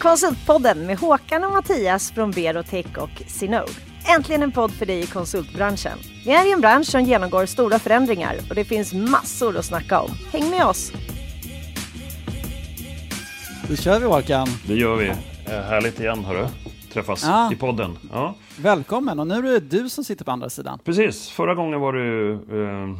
Konsultpodden med Håkan och Mattias från Berotech och Sinode. Äntligen en podd för dig i konsultbranschen. Vi är i en bransch som genomgår stora förändringar och det finns massor att snacka om. Häng med oss! Då kör vi Håkan. Det gör vi. Eh, härligt igen hörru. Träffas Ja. i podden. Ja, Välkommen och nu är det du som sitter på andra sidan. precis. Förra gången var det ju eh,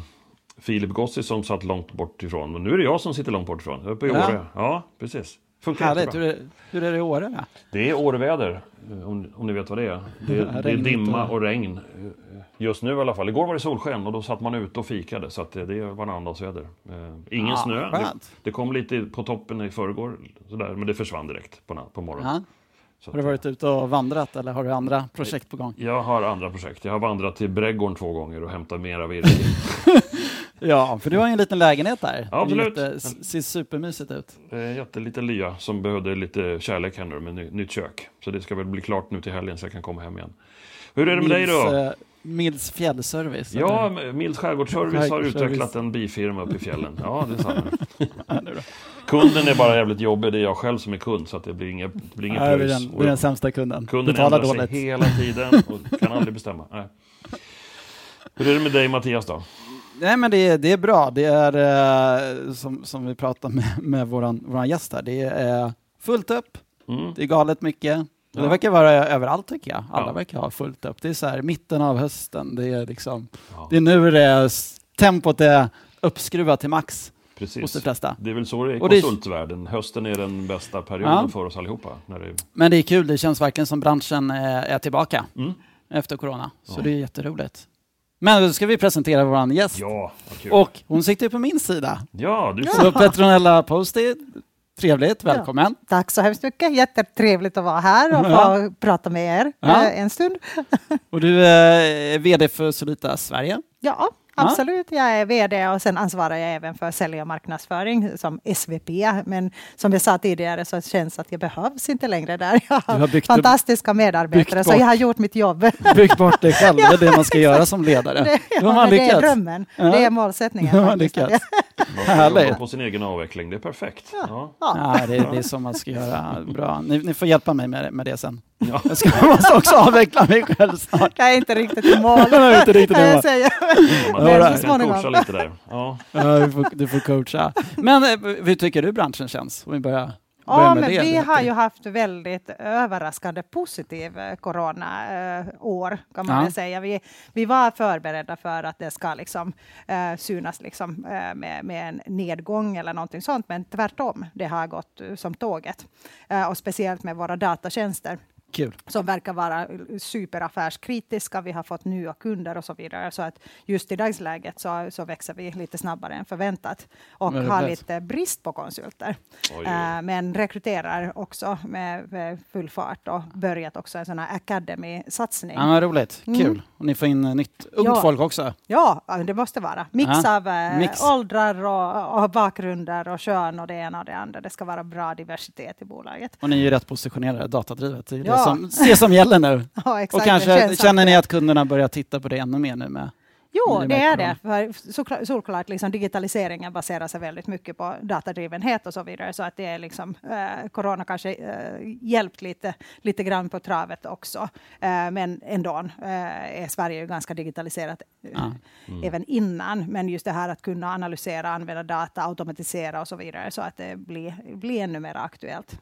Filip Gossi som satt långt bort ifrån. Men nu är det jag som sitter långt bort ifrån. Uppe i Ja. Åre. Ja, precis. Funkar Härligt. Hur är, hur är det i Åre? då? Det är Åreväder, eh, om, om ni vet vad det är. Det, Ja, det är dimma och- regn. eh, Just nu i alla fall. Igår var det solsken och då satt man ute och fikade. Så att det, det var varannandagsväder. Eh, ingen Ja, snö. Det, det kom lite på toppen i förrgår. Sådär, men det försvann direkt på, på morgonen. Ja. Så Har du varit ute och vandrat eller har du andra projekt på gång? Jag har andra projekt. Jag har vandrat till Brädgården två gånger och hämtat mera virke. Ja, för du har ju en liten lägenhet där. Ja, absolut. Det ser supermysigt ut. Jätteliten lya som behövde lite kärlek här nu med ny, nytt kök. Så det ska väl bli klart nu till helgen så jag kan komma hem igen. Hur är det med dig då? Mils, eh, Mils fjällservice. Ja? Mills skärgårdsservice har utvecklat en bifirma uppe i fjällen. Ja, det är sant. Kunden är bara jävligt jobbig. Det är jag själv som är kund så att det blir inget, det blir inget Ja, det är pröjs. den, det är den sämsta kunden. Kunden Betalar ändrar dåligt. sig hela tiden och kan aldrig bestämma. Nej. Hur är det med dig Mattias då? Nej, men det är, det är bra. Det är eh, som, som vi pratade med, med våran, våran gäst här. Det är fullt upp. Mm. Det är galet mycket. Ja. Det verkar vara överallt tycker jag. Alla Ja. verkar ha fullt upp. Det är så här mitten av hösten. Det är liksom, Ja, det är nu det är, tempot är uppskruvat till max hos de precis. flesta. Det är väl så det är i konsultvärlden. Hösten är den bästa perioden Ja. för oss allihopa. När det, Men det är kul. Det känns verkligen som branschen är, är tillbaka mm. efter corona. Så Ja. det är jätteroligt. Men då ska vi presentera vår gäst. Ja, vad kul. Och hon sitter ju på min sida. ja, du får Så Petronella Posti, trevligt, välkommen. Tack så hemskt mycket. Jättetrevligt att vara här och få Ja. prata med er Ja. eh, en stund. Och du är VD för Solita Sverige. Ja, absolut. Jag är VD och sen ansvarar jag även för sälj och marknadsföring som SVP. Men som jag sa tidigare så känns det att jag behövs inte längre där. Jag Du har har byggt- fantastiska medarbetare byggt så jag har gjort mitt jobb. Bygg bort dig själv, det är det man ska göra som ledare. Det, har man ja, det är drömmen. Ja. Det är målsättningen. Man lyckats. Härligt. på sin egen avveckling. Det är perfekt. Ja. Ja. Ja, det, är- det är så man ska göra. Bra. Ni, ni får hjälpa mig med, med det sen. Ja. Jag, ska, jag måste också avveckla mig själv snart. Jag är inte riktigt i mål. Jag är inte riktigt i mål. Man Ja, kan så småningom. lite där. Ja. Ja, du, får, du får coacha. Men eh, hur tycker du branschen känns? Om vi börjar, Ja, med men det. vi lite. har ju haft väldigt överraskande positiv eh, corona-år kan man Ja. säga. Vi, vi var förberedda för att det ska liksom, eh, synas liksom, eh, med, med en nedgång eller någonting sånt, men tvärtom. Det har gått som tåget. Eh, och speciellt med våra datatjänster Kul. som verkar vara superaffärskritiska. Vi har fått nya kunder och så vidare. Så att just i dagsläget så, så växer vi lite snabbare än förväntat och har lite brist på konsulter. Oj, oj. Eh, men rekryterar också med, med full fart och börjat också en sån här academy-satsning. Ja, roligt. Mm. Kul. Och ni får in eh, nytt ungt Ja. folk också. Ja, det måste vara. Mix Ja, av eh, mix. åldrar och, och bakgrunder och kön och det ena och det andra. Det ska vara bra diversitet i bolaget. Och ni är ju rätt positionerade, datadrivet. Det är Ja. Som, det som gäller nu. Ja, exakt. Och kanske känner ni att kunderna börjar titta på det ännu mer nu med Jo, Ni det är det. För såklart, såklart liksom digitaliseringen baserar sig väldigt mycket på datadrivenhet och så vidare. Så att det är liksom, eh, corona kanske eh, hjälpt lite, lite grann på travet också. Eh, men ändå eh, är Sverige ju ganska digitaliserat eh, Ja. även innan. Men just det här att kunna analysera, använda data, automatisera och så vidare så att det blir, blir ännu mer aktuellt.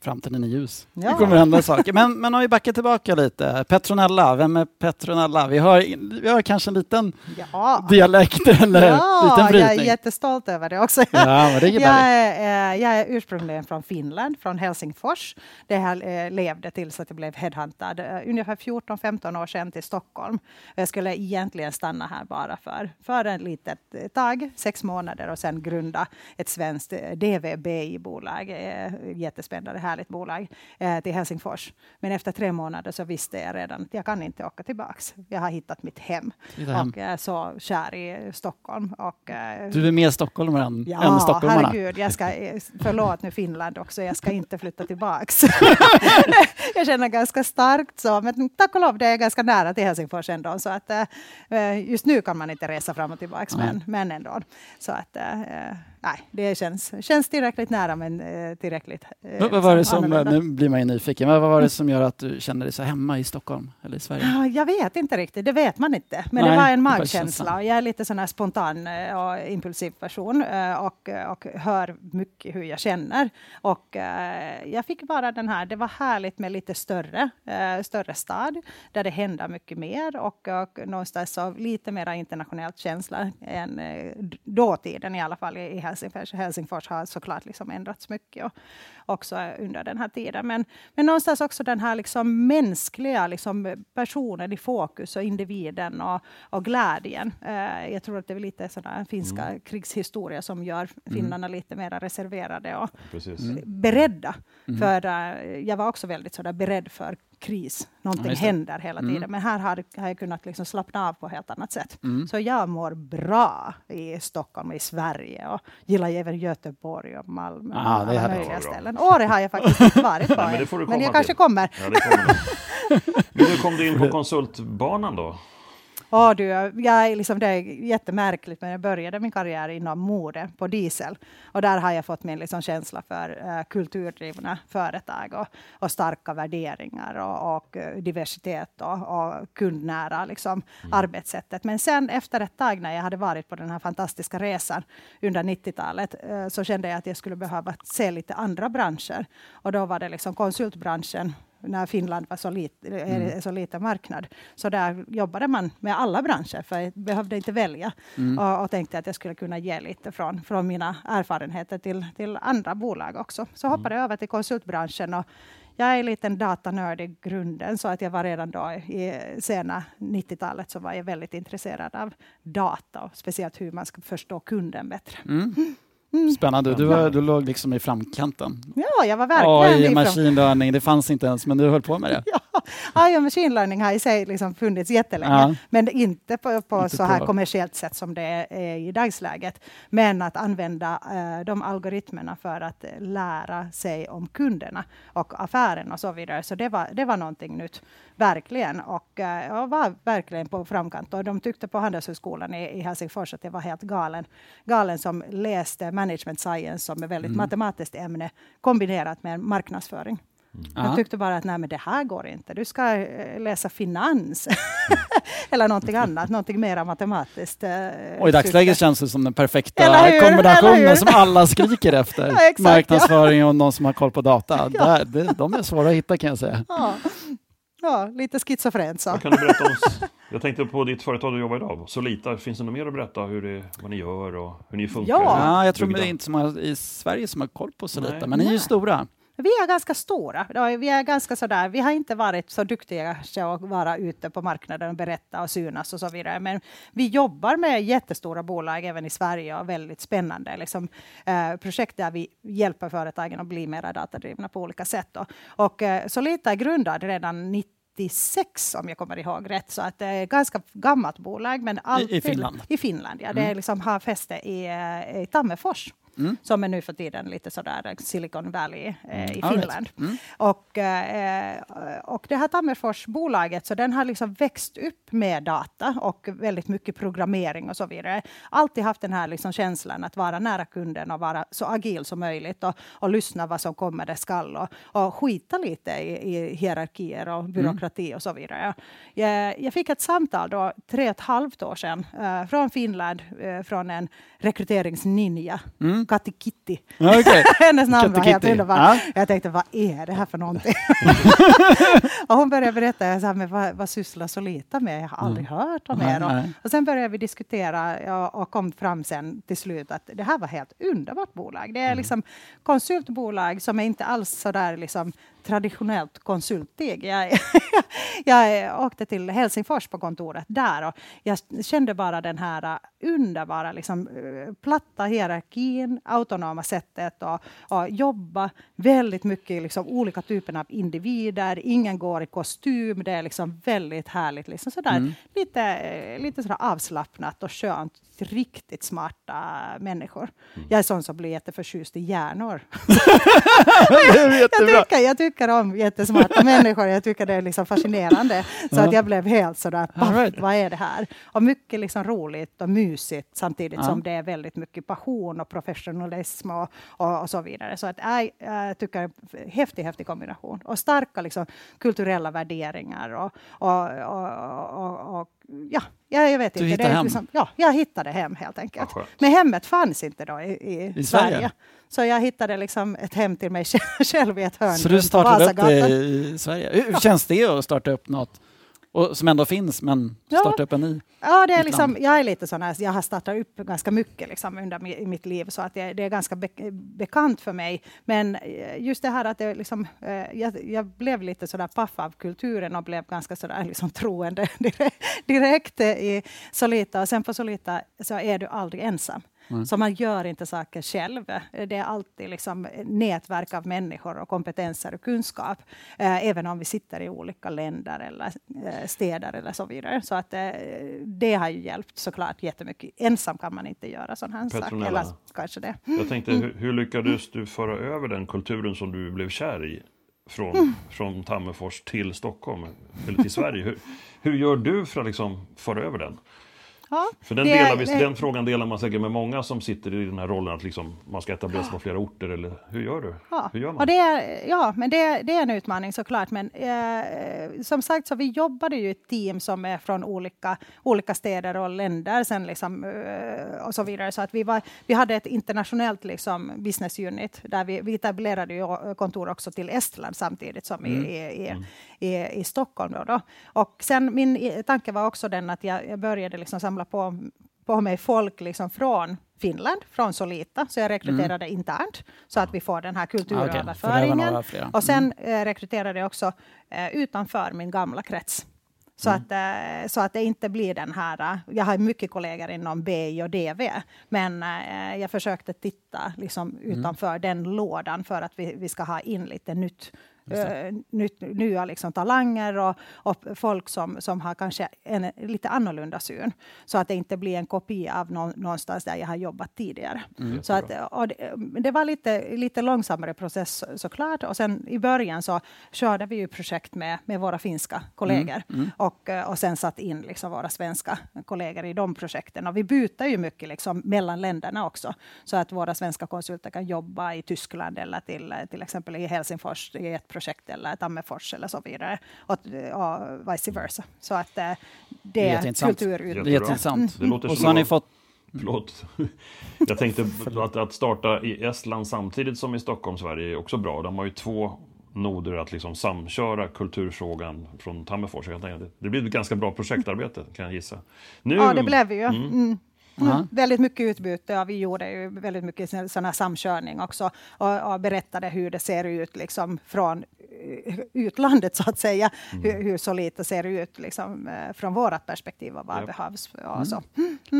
Framtiden är ljus. Ja. Det kommer hända saker. Men, men om vi backar tillbaka lite. Petronella, vem är Petronella? Vi har, vi har kanske en liten Ja, dialekt eller liten ja jag är brytning. jättestolt över det också. Ja, det Jag är, eh, jag är ursprungligen från Finland, från Helsingfors. Där jag eh, levde tills att jag blev headhuntad eh, ungefär 14-15 år sedan till Stockholm. Jag skulle egentligen stanna här bara för, för en litet tag, sex månader och sen grunda ett svenskt DVB-bolag. Jättespännande, härligt bolag eh, till Helsingfors. Men efter tre månader så visste jag redan att jag kan inte åka tillbaks. Jag har hittat mitt hem och jag är så kär i Stockholm. Och, eh, Du är mer stockholmare än, än Ja, stockholmarna. herregud. Jag ska, eh, förlåt nu Finland också, jag ska inte flytta tillbaks. jag känner ganska starkt så, men tack och lov, det är ganska nära till Helsingfors ändå. Så att, eh, just nu kan man inte resa fram och tillbaks, men, men ändå. Så att, eh, nej, det känns, känns tillräckligt nära men eh, tillräckligt eh, Vad, vad var det som, annorlunda. nu blir man ju nyfiken, vad var det som gör att du kände dig så hemma i Stockholm eller i Sverige? Ja, jag vet inte riktigt, det vet man inte. Men Nej, det var en magkänsla. Jag är lite sån här spontan eh, och impulsiv person eh, och, och hör mycket hur jag känner. Och eh, jag fick bara den här, det var härligt med lite större, eh, större stad där det händer mycket mer och, och någonstans av lite mer internationellt känsla än eh, dåtiden i alla fall i i Helsingfors. Helsingfors har såklart liksom ändrats mycket och också under den här tiden. Men, men någonstans också den här liksom mänskliga liksom personen i fokus och individen och, och glädjen. Eh, jag tror att det är lite sådana finska krigshistoria som gör finnarna lite mer reserverade och Precis. beredda. För eh, jag var också väldigt sådär beredd för kris. Någonting det. händer hela tiden. Men här har, har jag kunnat liksom slappna av på ett helt annat sätt. Så jag mår bra i Stockholm och i Sverige och gillar även Göteborg och Malmö. Ah, och alla möjliga Ja, ställen. Åre har jag faktiskt inte varit på Nej, men det får du men komma jag kanske till. kommer. Ja, det kommer. Men hur kom du in på konsultbanan då? Ja, du, jag är liksom, det är jättemärkligt, men jag började min karriär inom mode på Diesel. Och där har jag fått min liksom känsla för uh, kulturdrivna företag och, och starka värderingar och, och eh, diversitet och, och kundnära liksom, arbetssättet. Men sen efter ett tag när jag hade varit på den här fantastiska resan under 90-talet eh, så kände jag att jag skulle behöva se lite andra branscher. Och då var det liksom konsultbranschen när Finland var så, lit, är en så liten marknad. Så där jobbade man med alla branscher, för jag behövde inte välja. Och, och tänkte att jag skulle kunna ge lite från, från mina erfarenheter till, till andra bolag också. Så hoppade jag över till konsultbranschen. Och jag är lite en datanörd i grunden, så att jag var redan då i sena 90-talet så var jag väldigt intresserad av data och speciellt hur man ska förstå kunden bättre. Spännande, du, var, du låg liksom i framkanten. Ja, jag var verkligen AI, learning, det fanns inte ens, men du höll på med det. Ja, AI och machine learning har i sig liksom funnits jättelänge, Ja. men inte på, på Inte så här på- kommersiellt sätt som det är i dagsläget. Men att använda eh, de algoritmerna för att lära sig om kunderna och affären och så vidare. Så det var, det var någonting nytt, verkligen. Och eh, jag var verkligen på framkant. Och de tyckte på Handelshögskolan i, i Helsingfors att jag var helt galen, galen som läste management science som ett väldigt matematiskt ämne kombinerat med marknadsföring. Ja. Jag tyckte bara att nej, men det här går inte. Du ska eh, läsa finans. Eller någonting annat, någonting mer matematiskt. eh, Och i dagsläget känns det som den perfekta hur? Kombinationen som alla skriker efter. Ja, exakt, Marknadsföring och någon som har koll på data. Där, det, de är svåra att hitta kan jag säga. Ja. ja, lite schizofrent så. Kan du berätta om? Jag tänkte på ditt företag du jobbar idag, Solita. Finns det något mer att berätta hur det, vad ni gör och hur ni funkar? Ja. Ja, jag tror det är inte så många i Sverige som har koll på så Nej. lite, men ni är ju stora. Vi är ganska stora. Vi är ganska sådär. Vi har inte varit så duktiga att vara ute på marknaden och berätta och synas och så vidare. Men vi jobbar med jättestora bolag även i Sverige och väldigt spännande liksom, eh, projekt där vi hjälper företagen att bli mer datadrivna på olika sätt. Och, och eh, Solita är grundad redan 96 om jag kommer ihåg rätt. Så att det är ett ganska gammalt bolag. Men alltid, Finland? I Finland, ja. Det är liksom har fäste i, eh, i Tammerfors. Som är nu för tiden lite sådär Silicon Valley eh, i All right. Finland. Och, eh, och det här Tammerfors-bolaget, så den har liksom växt upp med data och väldigt mycket programmering och så vidare. Alltid haft den här liksom känslan att vara nära kunden och vara så agil som möjligt och, och lyssna vad som kommer det skall och, och skita lite i, i hierarkier och byråkrati och så vidare. Jag, jag fick ett samtal då tre och ett halvt år sedan eh, från Finland, eh, från en rekryteringsninja, Kati Kitti. Ja, okej. Hennes namn var Katti helt Kitty. underbart. Ja. Jag tänkte, vad är det här för någonting? och hon började berätta, jag sa, men vad, vad sysslar Solita med? Jag har aldrig hört om er. Och, och sen började vi diskutera ja, och kom fram sen till slut att det här var helt underbart bolag. Det är liksom konsultbolag som är inte alls så där liksom traditionellt konsultig. Jag, jag åkte till Helsingfors på kontoret där och jag kände bara den här underbara liksom, äh, platta hierarkin, autonoma sättet att att jobba. Väldigt mycket liksom, olika typer av individer. Ingen går i kostym. Det är liksom väldigt härligt. Liksom sådär, Lite, äh, lite sådär avslappnat och skönt. Riktigt smarta människor. Jag är sån som blir jätteförtjust i hjärnor. Jag, tycker, jag tycker om jättesmarta människor. Jag tycker det är liksom fascinerande. Så att jag blev helt sådär, paff, right. vad är det här? Och mycket liksom roligt och mysigt samtidigt som det är väldigt mycket passion och professionalism och, och, och, så vidare. Så att jag, jag tycker det är en häftig, häftig kombination. Och starka liksom, kulturella värderingar och, och, och ja, jag vet du inte. Hittade hem. Liksom, ja, jag hittade hem helt enkelt. Ja, Men hemmet fanns inte då i, i, I Sverige. Sverige? Så jag hittade liksom ett hem till mig själv i ett hörn Så du startade upp det i Sverige. Hur känns det att starta upp något och, som ändå finns, men Ja. starta upp en ny? Ja, det är liksom, land. jag är lite sån här, jag har startat upp ganska mycket liksom under mitt liv, så att det, det är ganska be, bekant för mig. Men eh, just det här att det liksom, eh, jag, jag blev lite sådär paff av kulturen och blev ganska sådär liksom troende direkt, direkt eh, i Solita. Och sen på Solita så är du aldrig ensam. Så man gör inte saker själv. Det är alltid liksom nätverk av människor och kompetenser och kunskap. Eh, även om vi sitter i olika länder eller eh, städer eller så vidare. Så att eh, det har ju hjälpt såklart jättemycket. Ensam kan man inte göra sån här sak. Petronella. Eller kanske det. Jag tänkte, hur, hur lyckades du föra över den kulturen som du blev kär i från, Mm. från Tammerfors till Stockholm, eller till Sverige? Hur, hur gör du för att liksom föra över den? Ja, För den, delar vi, den frågan delar man säkert med många som sitter i den här rollen att liksom man ska etablera sig på flera orter. Eller, hur gör du? Ja, Hur gör man? det är, ja men det, det är en utmaning såklart. Men eh, som sagt så vi jobbade ju i ett team som är från olika, olika städer och länder sen liksom, eh, och så vidare. Så att vi, var, vi hade ett internationellt liksom, business unit där vi, vi etablerade ju kontor också till Estland samtidigt som i, i, i, i, i Stockholm. Då, då. Och sen min tanke var också den att jag, jag började liksom samla på på mig folk liksom från Finland, från Solita, så jag rekryterade internt så att vi får den här Ah, kulturöverföringen. några flera. och sen eh, rekryterade jag också eh, utanför min gamla krets. Så, Mm. att, eh, så att det inte blir den här... eh, Jag har mycket kollegor inom BI och DV, men eh, jag försökte titta liksom, Mm. utanför den lådan för att vi, vi ska ha in lite nytt. Eh, nytt, nya liksom, talanger och, och folk som, som har kanske en lite annorlunda syn. Så att det inte blir en kopia av nå, någonstans där jag har jobbat tidigare. Mm. Så att, det, det var lite, lite långsammare process såklart. Och sen i början så körde vi ju projekt med, med våra finska kollegor Och, eh, och sen satt in liksom våra svenska kollegor i de projekten. Och vi byter ju mycket liksom mellan länderna också. Så att våra svenska konsulter kan jobba i Tyskland eller till, till exempel i Helsingfors i ett projekt eller Tammerfors eller så vidare. Och, och vice versa. Så att eh, det är kulturutbyte. Det är jätteintressant. Det låter Och så har ni fått Förlåt. Jag tänkte att, att starta i Estland samtidigt som i Stockholm, Sverige är också bra. De har ju två noder att liksom samköra kulturfrågan från Tammerfors. Jag det- det blir ett ganska bra projektarbete kan jag gissa. Nu, Ja, det blev vi ju. Mm. Ja. Mm. Väldigt mycket utbyte. Ja, vi gjorde ju väldigt mycket sån sån här samkörning också och, och berättade hur det ser ut liksom från eh, utlandet så att säga. Hur, hur Solita ser ut liksom, eh, från vårt perspektiv och vad Japp. behövs. Och så.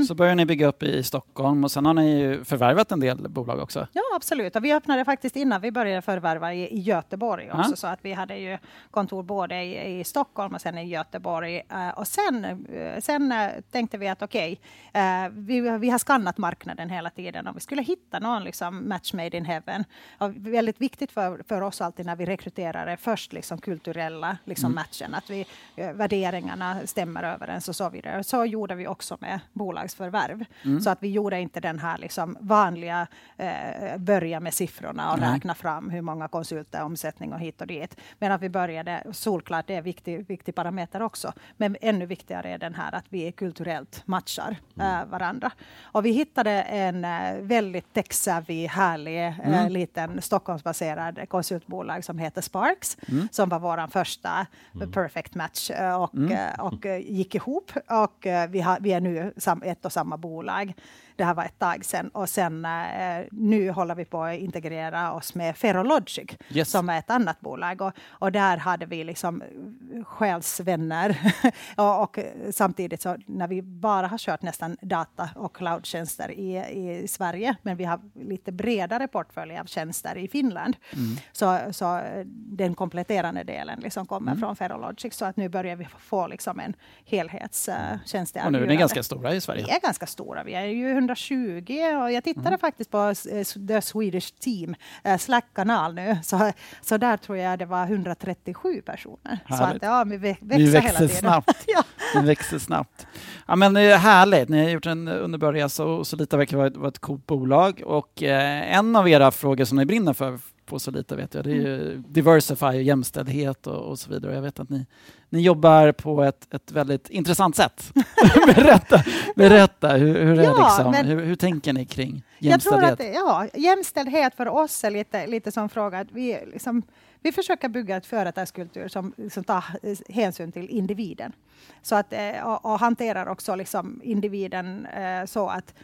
Så börjar ni bygga upp i Stockholm och sen har ni ju förvärvat en del bolag också. Ja, absolut. Och vi öppnade faktiskt innan vi började förvärva i, i Göteborg också. Så att vi hade ju kontor både i, i Stockholm och sen i Göteborg. Eh, och sen, sen tänkte vi att okej, eh, vi, vi har skannat marknaden hela tiden och vi skulle hitta någon liksom, match made in heaven. Och väldigt viktigt för, för oss alltid när vi rekryterar är först liksom, kulturella liksom, matchen, att vi, eh, värderingarna stämmer överens och så vidare. Så gjorde vi också med bolagsförvärv. Så att vi gjorde inte den här liksom, vanliga eh, börja med siffrorna och Nej. räkna fram hur många konsulter, omsättning och hit och dit. Men att vi började, solklart det är en viktig, viktig parameter också, men ännu viktigare är den här att vi kulturellt matchar eh, varandra. Och vi hittade en eh, väldigt tech-savvy, härlig, eh, liten Stockholmsbaserad konsultbolag som heter Sparks, som var vår första perfect match eh, och, eh, och eh, gick ihop. Och vi, har, vi är nu ett och samma bolag. Det här var ett tag sedan. Och sen nu håller vi på att integrera oss med Ferrologic, Yes. som är ett annat bolag. Och, och där hade vi liksom själsvänner. och, och samtidigt så när vi bara har kört nästan data och cloudtjänster i, i Sverige, men vi har lite bredare portfölj av tjänster i Finland. Så, så den kompletterande delen liksom kommer från Ferrologic. Så att nu börjar vi få liksom en helhetstjänsteerbjudande. Och nu är ni ganska stora i Sverige. Vi är ganska stora. Vi är ju 120 och jag tittade Mm. faktiskt på eh, The Swedish Team eh, Slack-kanal nu, så, så där tror jag det var 137 personer. Så Härligt. att, ja, vi vä- växer, Vi hela växer tiden. snabbt. ja. Vi växer snabbt. Ja, men det är härligt. Ni har gjort en Eh, underbar resa och Solita verkar vara ett, vara ett coolt bolag. Och eh, en av era frågor som ni brinner för på Solita vet jag, det är ju Diversify och jämställdhet och, och så vidare. Jag vet att ni, ni jobbar på ett, ett väldigt intressant sätt. berätta, berätta hur, hur, är Ja, liksom, men- hur, hur tänker ni kring Jag tror jämställdhet? att ja, jämställdhet för oss är lite, lite som fråga vi, liksom, vi försöker bygga ett företagskultur som, som tar hänsyn till individen. Så att, eh, och, och hanterar också liksom individen eh, så att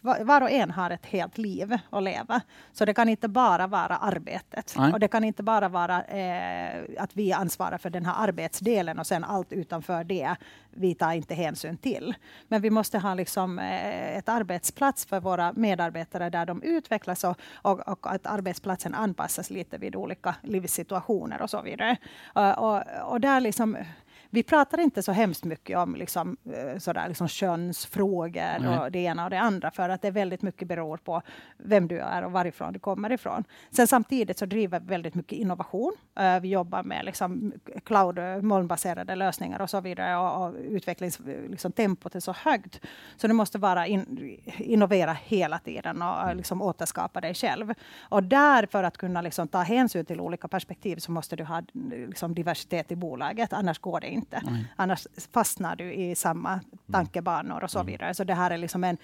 var och en har ett helt liv att leva. Så det kan inte bara vara arbetet. Nej. Och det kan inte bara vara eh, att vi ansvarar för den här arbetsdelen och sen allt utanför det vi tar inte hänsyn till. Men vi måste ha liksom, eh, ett arbetsplats för våra medarbetare där de utvecklas och, och, och att arbetsplatsen anpassas lite vid olika livssituationer och så vidare. Och, och, och där liksom, vi pratar inte så hemskt mycket om liksom, eh, sådär, liksom könsfrågor Nej. och det ena och det andra, för att det väldigt mycket beror på vem du är och varifrån du kommer ifrån. Sen samtidigt så driver vi väldigt mycket innovation. Eh, Vi jobbar med liksom cloud, eh, molnbaserade lösningar och så vidare och, och utvecklingstempot liksom, är så högt. Så du måste vara in, innovera hela tiden och eh, liksom återskapa dig själv. Och där för att kunna liksom ta hänsyn till olika perspektiv så måste du ha liksom, diversitet i bolaget, annars går det inte. Annars fastnar du i samma tankebanor och så vidare. Så det här är liksom en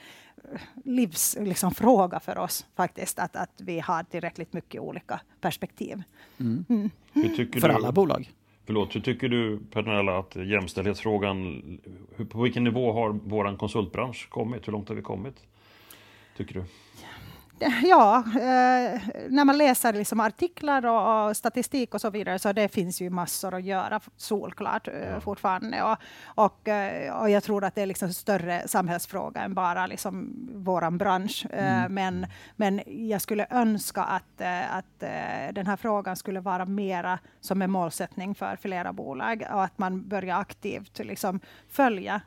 eh, livsfråga liksom, fråga för oss faktiskt, att, att vi har tillräckligt mycket olika perspektiv. Hur tycker För du, alla bolag? Förlåt, hur tycker du Pernilla att jämställdhetsfrågan, hur, på vilken nivå har våran konsultbransch kommit? Hur långt har vi kommit? Tycker du? Ja, eh, när man läser liksom artiklar och, och statistik och så vidare, så det finns ju massor att göra solklart eh, fortfarande. Och, och, eh, och jag tror att det är liksom större samhällsfråga än bara liksom våran bransch. Eh, men, men jag skulle önska att, att den här frågan skulle vara mera som en målsättning för flera bolag och att man börjar aktivt liksom följa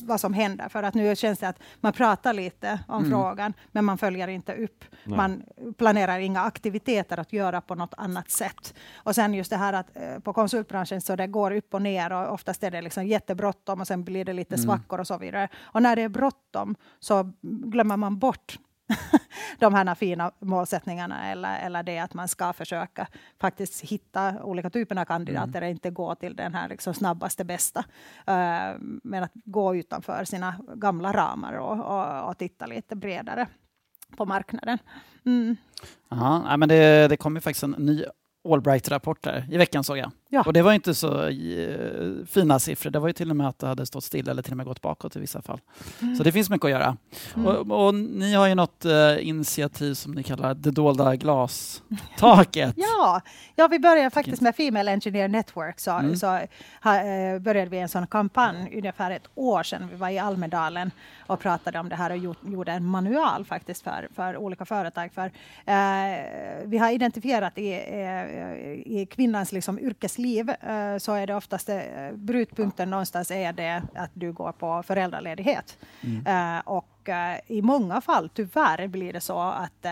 vad som händer. För att nu känns det att man pratar lite om frågan, men man följer inte upp. Nej. Man planerar inga aktiviteter att göra på något annat sätt. Och sen just det här att eh, på konsultbranschen så det går upp och ner och oftast är det liksom jättebråttom och sen blir det lite svackor och så vidare. Och när det är bråttom så glömmer man bort de här fina målsättningarna eller, eller det att man ska försöka faktiskt hitta olika typer av kandidater och inte gå till den här liksom snabbaste bästa. Eh, men att gå utanför sina gamla ramar och, och, och titta lite bredare på marknaden. Mm. Ja, nej, men det, det kom ju faktiskt en ny Allbright-rapport där i veckan såg jag. Ja. Och det var inte så eh, fina siffror. Det var ju till och med att det hade stått still eller till och med gått bakåt i vissa fall. Så det finns mycket att göra. Och, och ni har ju något eh, initiativ som ni kallar det dolda glastaket. Ja, ja, vi började faktiskt med Female Engineer Network. Så, Mm. så ha, eh, började vi en sån kampanj ungefär ett år sedan. Vi var i Almedalen och pratade om det här och gjort, gjorde en manual faktiskt för, för olika företag. För, vi har identifierat i, i kvinnans liksom, yrkesliv eh, så är det oftast eh, brytpunkten någonstans är det att du går på föräldraledighet. Eh, och i många fall tyvärr blir det så att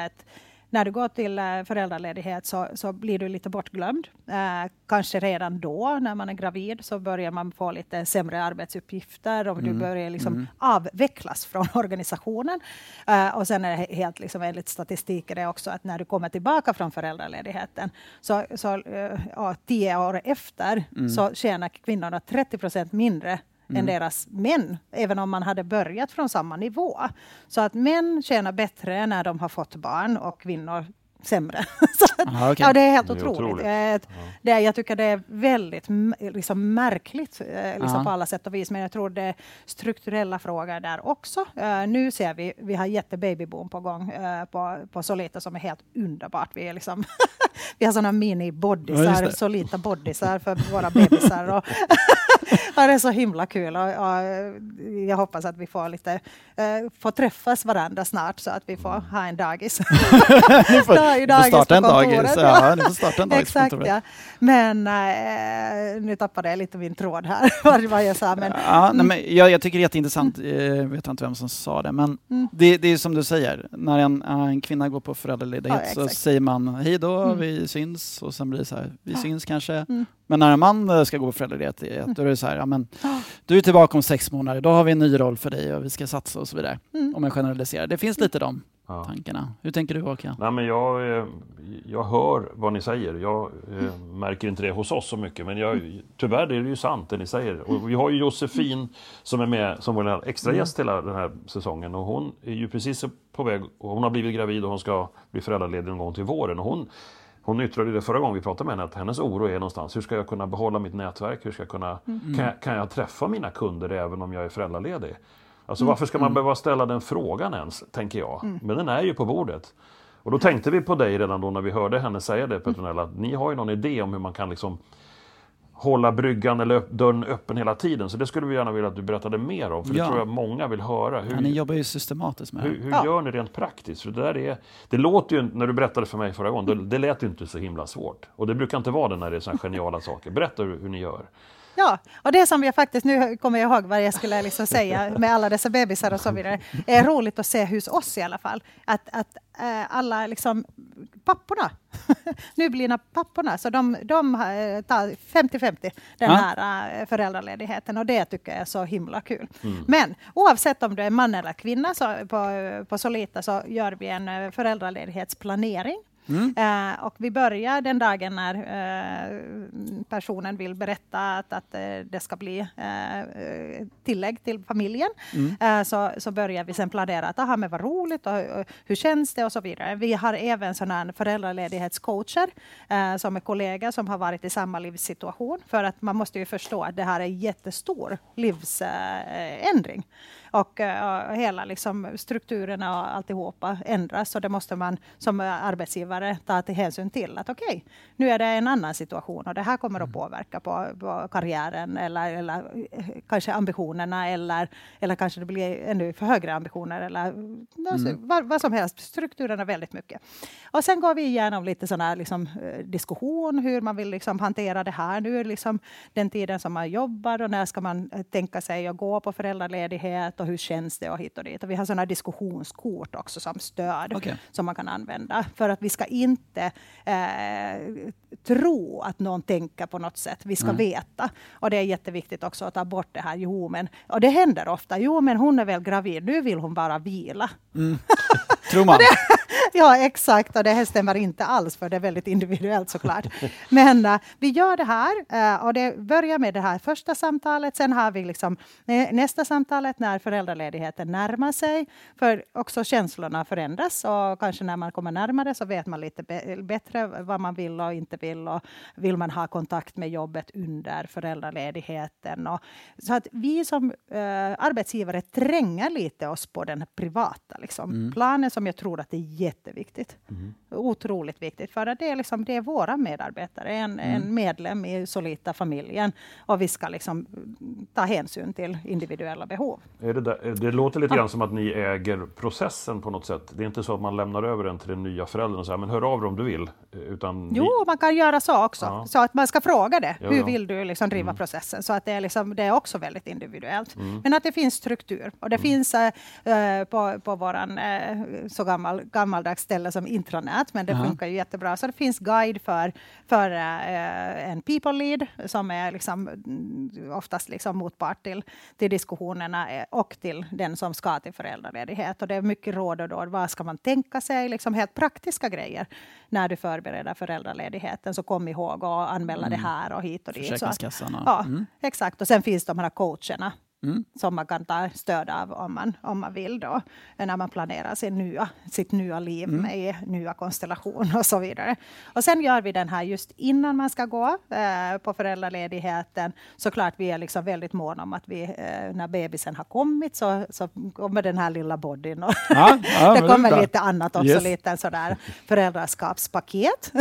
när du går till eh, föräldraledighet så, så blir du lite bortglömd. Eh, kanske redan då, när man är gravid, så börjar man få lite sämre arbetsuppgifter och du börjar liksom avvecklas från organisationen. Eh, och sen är det helt liksom, enligt statistik är det också att när du kommer tillbaka från föräldraledigheten, så, så eh, ja, tio år efter, så tjänar kvinnorna 30 procent mindre än deras män, även om man hade börjat från samma nivå. Så att män tjänar bättre när de har fått barn och kvinnor sämre. Så att, Aha, okej. Ja, det är helt Det är otroligt. otroligt. Eh, Det, jag tycker det är väldigt liksom märkligt eh, liksom Ja. på alla sätt och vis, men jag tror det är strukturella frågor där också. Eh, nu ser vi, vi har jättebabyboom på gång eh, på, på Solita som är helt underbart. Vi, är liksom vi har sådana Ja, mini-bodysar, just det. Solita bodysar för våra bebisar. Och ja, det är så himla kul och, och jag hoppas att vi får, lite, eh, får träffas varandra snart så att vi får ha en dagis. ni får, ni får starta en dagis. Ja, ni får starta en dagis Exakt, ja. Men äh, nu tappade jag lite min tråd här, vad jag sa. Men, ja, nej, men jag, jag tycker det är jätteintressant, mm. jag vet inte vem som sa det, men mm. det, det, är som du säger, när en, en kvinna går på föräldraledighet ja, så säger man hej då, mm. vi syns och sen blir det så här, vi syns kanske. Mm. Men när en man ska gå på föräldraledighet, då är det så här, ja, men, du är tillbaka om sex månader, då har vi en ny roll för dig och vi ska satsa och så vidare. Mm. Om man generaliserar. Det finns lite de ja. tankarna. Hur tänker du Håkan? Nej, men jag, eh, jag hör vad ni säger. Jag eh, märker inte det hos oss så mycket. Men jag, tyvärr är det ju sant det ni säger. Och vi har ju Josefin som är med som vår extra mm. gäst hela den här säsongen. Och hon är ju precis på väg. Och hon har blivit gravid och hon ska bli föräldraledig någon gång till våren. Och hon, hon yttrade det förra gången vi pratade med henne att hennes oro är någonstans. Hur ska jag kunna behålla mitt nätverk? Hur ska jag kunna, mm. kan, kan jag träffa mina kunder även om jag är föräldraledig? Alltså mm. varför ska man mm. behöva ställa den frågan ens, tänker jag. Mm. Men den är ju på bordet. Och då tänkte vi på dig redan då när vi hörde henne säga det Petronella, att ni har ju någon idé om hur man kan liksom hålla bryggan eller dörren öppen hela tiden. Så det skulle vi gärna vilja att du berättade mer om, för ja. det tror jag många vill höra. Hur, ja, ni jobbar ju systematiskt med det. Hur, hur ja. gör ni rent praktiskt? För det, där är, det låter ju, när du berättade för mig förra gången, det, det lät ju inte så himla svårt. Och det brukar inte vara det när det är sådana geniala saker. Berätta hur, hur ni gör. Ja, och det som jag faktiskt, nu kommer jag ihåg vad jag skulle liksom säga med alla dessa bebisar och så vidare, är roligt att se hos oss i alla fall, att, att äh, alla liksom, papporna, nyblivna papporna, så de, de eh, tar 50-50 den ja. här äh, föräldraledigheten och det tycker jag är så himla kul. Mm. Men oavsett om du är man eller kvinna så på, på Solita så gör vi en föräldraledighetsplanering Mm. Uh, och vi börjar den dagen när uh, personen vill berätta att, att uh, det ska bli tillägg till familjen. Mm. så, så börjar vi sen planera att aha, men vad roligt och, och, hur känns det och så vidare. Vi har även sådana föräldraledighetscoacher som är kollegor som har varit i samma livssituation. För att man måste ju förstå att det här är en jättestor livsändring och uh, hela liksom, strukturerna och alltihopa ändras. Och det måste man som arbetsgivare ta till hänsyn till. Att okej, okay, nu är det en annan situation och det här kommer att mm. påverka på, på karriären eller, eller eh, kanske ambitionerna eller, eller kanske det blir ännu för högre ambitioner eller mm. vad, vad, som helst. Strukturerna väldigt mycket. Och sen går vi igenom lite sådana liksom, eh, diskussion hur man vill liksom hantera det här. Nu liksom den tiden som man jobbar och när ska man tänka sig att gå på föräldraledighet och hur känns det och hit och dit. Och vi har sådana diskussionskort också som stöd okay. som man kan använda för att vi ska inte eh, tro att någon tänker på något sätt. Vi ska mm. veta. Och det är jätteviktigt också att ta bort det här. Jo, men, och det händer ofta. Jo, men hon är väl gravid. Nu vill hon bara vila. Mm. Tror man. ja, exakt. Och det stämmer inte alls, för det är väldigt individuellt såklart. Men uh, vi gör det här uh, och det börjar med det här första samtalet. Sen har vi liksom nästa samtalet när föräldraledigheten närmar sig. För också känslorna förändras och kanske när man kommer närmare så vet man lite bättre vad man vill och inte vill. Och vill man ha kontakt med jobbet under föräldraledigheten? Och, så att vi som uh, arbetsgivare tränger lite oss på den privata liksom, mm. planen som jag tror att det är jätteviktigt. Mm. Otroligt viktigt, för att det är, liksom, det är våra medarbetare, en, mm. en medlem i Solita-familjen och vi ska liksom ta hänsyn till individuella behov. Är det, där, det låter lite ja. grann som att ni äger processen på något sätt. Det är inte så att man lämnar över den till den nya föräldern och säger men hör av dig om du vill. Utan jo, man kan göra så också. Ja. Så att man ska fråga det. Ja, Hur vill du liksom driva mm. processen? Så att det är, liksom, det är också väldigt individuellt. Mm. Men att det finns struktur. Och det mm. finns äh, på, på våran äh, så gammal, gammaldags ställe som intranät, men det uh-huh. funkar ju jättebra. Så det finns guide för, för uh, en people lead som är liksom, mm, oftast liksom motpart till, till diskussionerna eh, och till den som ska till föräldraledighet. Och det är mycket råd och råd. Vad ska man tänka sig? Liksom helt praktiska grejer när du förbereder föräldraledigheten. Så kom ihåg att anmäla mm. det här och hit och dit. Försäkringskassan. Ja, mm. exakt. Och sen finns de här coacherna Mm. som man kan ta stöd av om man, om man vill då, när man planerar sin nya, sitt nya liv mm. med nya konstellationer och så vidare. Och sen gör vi den här just innan man ska gå eh, på föräldraledigheten. Såklart vi är liksom väldigt måna om att vi, eh, när bebisen har kommit så, så kommer den här lilla bodyn. Och ja, ja, det kommer lite annat också, yes. lite sådär föräldraskapspaket.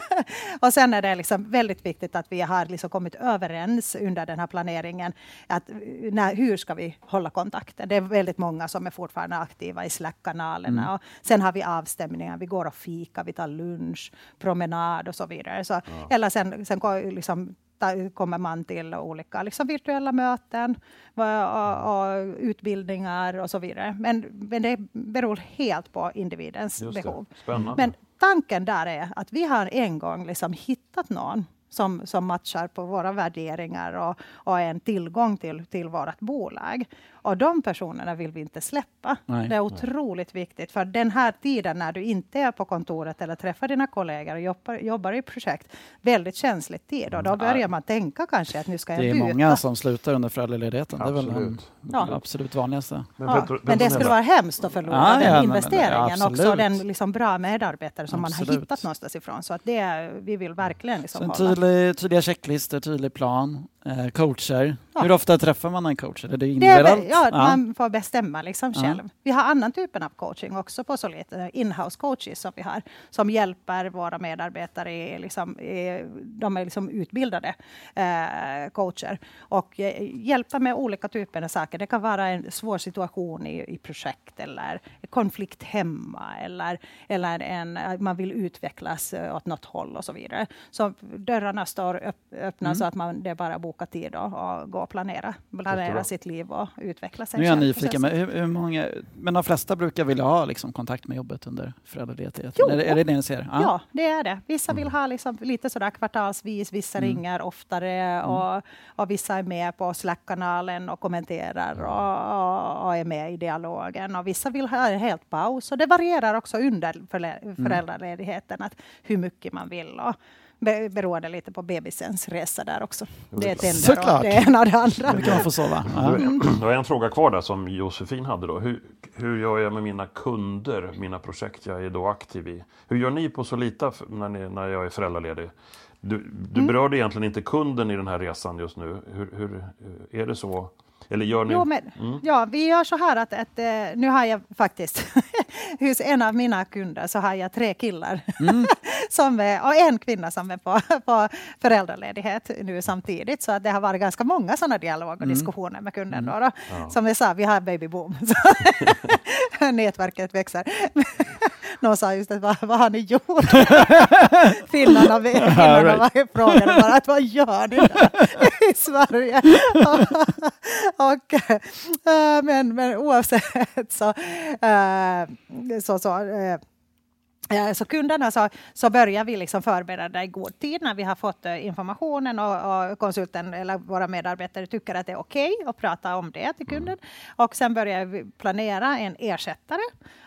och sen är det liksom väldigt viktigt att vi har liksom kommit överens under den här planeringen att när här, hur ska vi hålla kontakten? Det är väldigt många som är fortfarande aktiva i Slack-kanalerna. Mm. sen har vi avstämningar, vi går och fika, vi tar lunch, promenad och så vidare. Så, ja. Eller sen, sen liksom, kommer man till olika liksom virtuella möten och, och, utbildningar och så vidare. Men, men det beror helt på individens behov. Men tanken där är att vi har en gång liksom hittat någon som, som matchar på våra värderingar och, och är en tillgång till, till vårt bolag. Och de personerna vill vi inte släppa. Nej. Det är otroligt viktigt. För den här tiden när du inte är på kontoret eller träffar dina kollegor och jobbar, jobbar i projekt, väldigt känslig tid. Och då börjar man tänka kanske att nu ska jag byta. Det är många som slutar under föräldraledigheten. Det är väl den ja. absolut vanligaste. Men, ja, Peter, men det skulle vara hemskt att förlora ja, den ja, investeringen men, också. Den liksom bra medarbetare som absolut. man har hittat någonstans ifrån. Så att det, vi vill verkligen liksom hålla. Tydlig, tydliga checklistor, tydlig plan. Eh, coacher. Ja. Hur ofta träffar man en coach? Är det individuellt? ja, ja, man får bestämma liksom själv. Vi har annan typen av coaching också på Solid, eh, inhouse coaches som vi har, som hjälper våra medarbetare. Liksom, de är liksom utbildade eh, coacher och eh, hjälper med olika typer av saker. Det kan vara en svår situation i, i projekt eller konflikt hemma eller, eller en, man vill utvecklas åt något håll och så vidare. Så dörrarna står öpp, öppna mm. så att man, det bara boka tid och, gå och planera, planera sitt liv och utveckla sig Nu är jag nyfiken, men, hur, hur, många, men de flesta brukar vilja ha liksom, kontakt med jobbet under föräldraledigheten? Är, är det det ni ser? Ja. ja, det är det. Vissa vill mm. ha liksom, lite sådär kvartalsvis, vissa mm. ringer oftare mm. och, och vissa är med på Slack-kanalen och kommenterar och, och, och, är med i dialogen. Och vissa vill ha en helt paus och det varierar också under mm. föräldraledigheten, att hur mycket man vill. Och, beroende lite på bebisens resa där också. Det är tänder och det ena och det andra. Det kan man få sova. Mm. Då är en fråga kvar där som Josefin hade då. Hur, hur gör jag med mina kunder, mina projekt jag är då aktiv i? Hur gör ni på Solita när, ni, när jag är föräldraledig? Du, du mm. berörde egentligen inte kunden i den här resan just nu. Hur, hur är det så? Eller gör ni? Jo, men, mm. Ja, vi gör så här att, att eh, nu har jag faktiskt hos en av mina kunder så har jag tre killar mm. som är, och en kvinna som är på, på föräldraledighet nu samtidigt. Så att det har varit ganska många sådana dialoger och mm. diskussioner med kunden. Mm. Då, då. Ja. Som vi sa, vi har baby boom. Nätverket växer. Någon sa just att vad, vad har ni gjort? Finnarna, finnarna frågade bara att vad gör ni där i Sverige? och, äh, men, men oavsett så, äh, så, så äh, så kunderna så, så börjar vi liksom förbereda i god tid när vi har fått informationen och, och konsulten eller våra medarbetare tycker att det är okej okay att prata om det till kunden. Och sen börjar vi planera en ersättare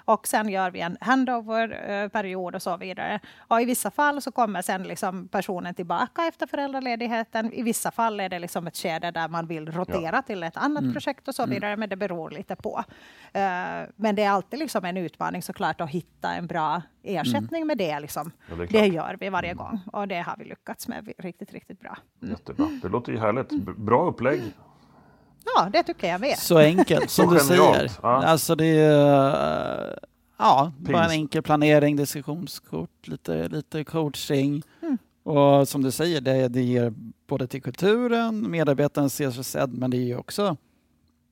och sen gör vi en handover-period och så vidare. Och i vissa fall så kommer sen liksom personen tillbaka efter föräldraledigheten. I vissa fall är det liksom ett skede där man vill rotera ja. till ett annat mm. projekt och så mm. vidare, mm. men det beror lite på. Uh, men det är alltid liksom en utmaning såklart att hitta en bra ersättning mm. med det. Liksom. Ja, det, det, gör vi varje gång och det har vi lyckats med riktigt, riktigt bra. Mm. Jättebra. Det låter ju härligt. Bra upplägg. Ja, det tycker jag med. Så enkelt som du säger. Ja. Alltså det är ja, bara en enkel planering, diskussionskort, lite, lite coaching. Mm. Och som du säger, det, det ger både till kulturen, medarbetaren ser sig sedd, men det ger också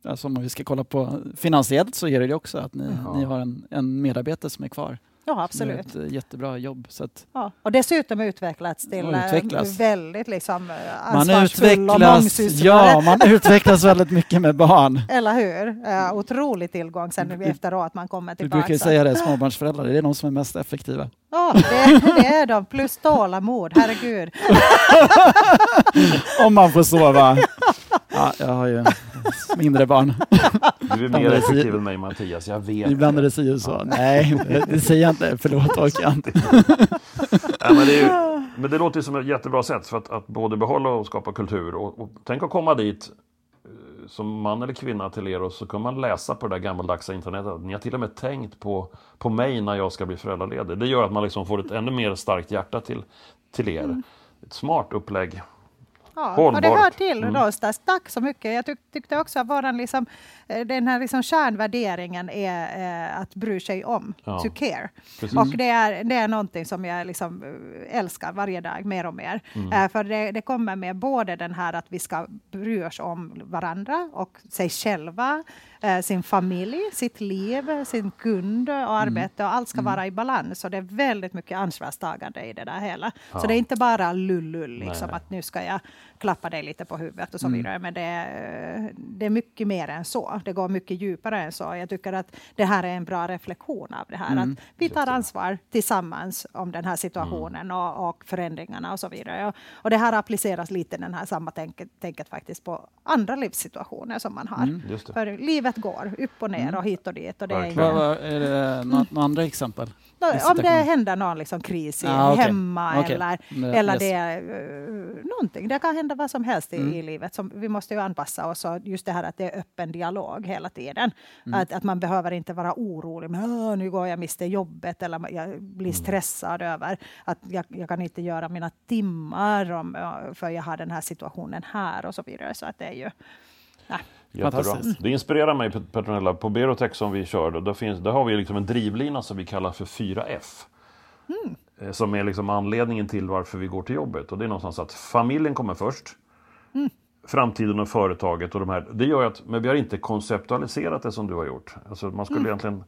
Alltså om vi ska kolla på finansiellt så ger det också att ni, ja. ni har en, en medarbetare som är kvar. Ja, absolut. Ett eh, jättebra jobb. Så att, ja, och dessutom utvecklats till eh, utvecklas. väldigt liksom eh, ansvarsfull man och mångsysslare. Ja, man utvecklas väldigt mycket med barn. Eller hur? Uh, otrolig tillgång sen mm. efteråt man kommer tillbaka. Du brukar säga det, småbarnsföräldrar, det är de som är mest effektiva. Ja, det, det är de. Plus tålamod, herregud. Om man får sova. Ja, jag har ju mindre barn. Du är mer effektiv än mig Mattias, jag vet. Ibland är det si och så. Nej, det säger jag inte. Förlåt, ja, men, det ju, men det låter ju som ett jättebra sätt för att, att både behålla och skapa kultur. Och, och tänk att komma dit eh, som man eller kvinna till er och så kan man läsa på det där gammaldags internetet. Ni har till och med tänkt på, på mig när jag ska bli föräldraledig. Det gör att man liksom får ett ännu mer starkt hjärta till, till er. Mm. Ett smart upplägg. Ja, och det hör till Mm. Rostas. Tack så mycket. Jag tyck, tyckte också att våran liksom, eh, den här liksom kärnvärderingen är eh, att bry sig om, Ja. to care. Precis. Och det är, det är någonting som jag liksom eh, älskar varje dag mer och mer. Mm. Eh, för det, det kommer med både den här att vi ska bry oss om varandra och sig själva, eh, sin familj, sitt liv, sin kund och Mm. arbete och allt ska vara i balans. Och det är väldigt mycket ansvarstagande i det där hela. Ja. Så det är inte bara lullull, liksom, Nej. att nu ska jag klappa dig lite på huvudet och så Mm. vidare. Men det är, det är mycket mer än så. Det går mycket djupare än så. Jag tycker att det här är en bra reflektion av det här. Mm. Att vi tar ansvar tillsammans om den här situationen och, och förändringarna och så vidare. Och, och det här appliceras lite den här samma tänket, tänket faktiskt på andra livssituationer som man har. Mm. För livet går upp och ner och hit och dit. Och det är ingen, vad, är det några, andra exempel? Nå, om det händer någon liksom kris i, Ah, okej. hemma Okej. eller, Mm, eller yes. det är uh, någonting. Det kan hända vad som helst i, Mm. i livet. Som, vi måste ju anpassa oss. Och just det här att det är öppen dialog hela tiden. Mm. Att, att man behöver inte vara orolig. Men, "Åh, nu går jag miste jobbet. Eller jag Mm. blir stressad över att jag, jag kan inte göra mina timmar om, för jag har den här situationen här och så vidare. Så att det är ju... Jättebra. Det inspirerar mig Pet- Petronella. På Berotech som vi kör, då, där, finns, där har vi liksom en drivlina som vi kallar för 4F. Eh, Som är liksom anledningen till varför vi går till jobbet. Och det är någonstans att familjen kommer först. Framtiden och företaget och de här. Det gör att, men vi har inte konceptualiserat det som du har gjort. Alltså man skulle egentligen,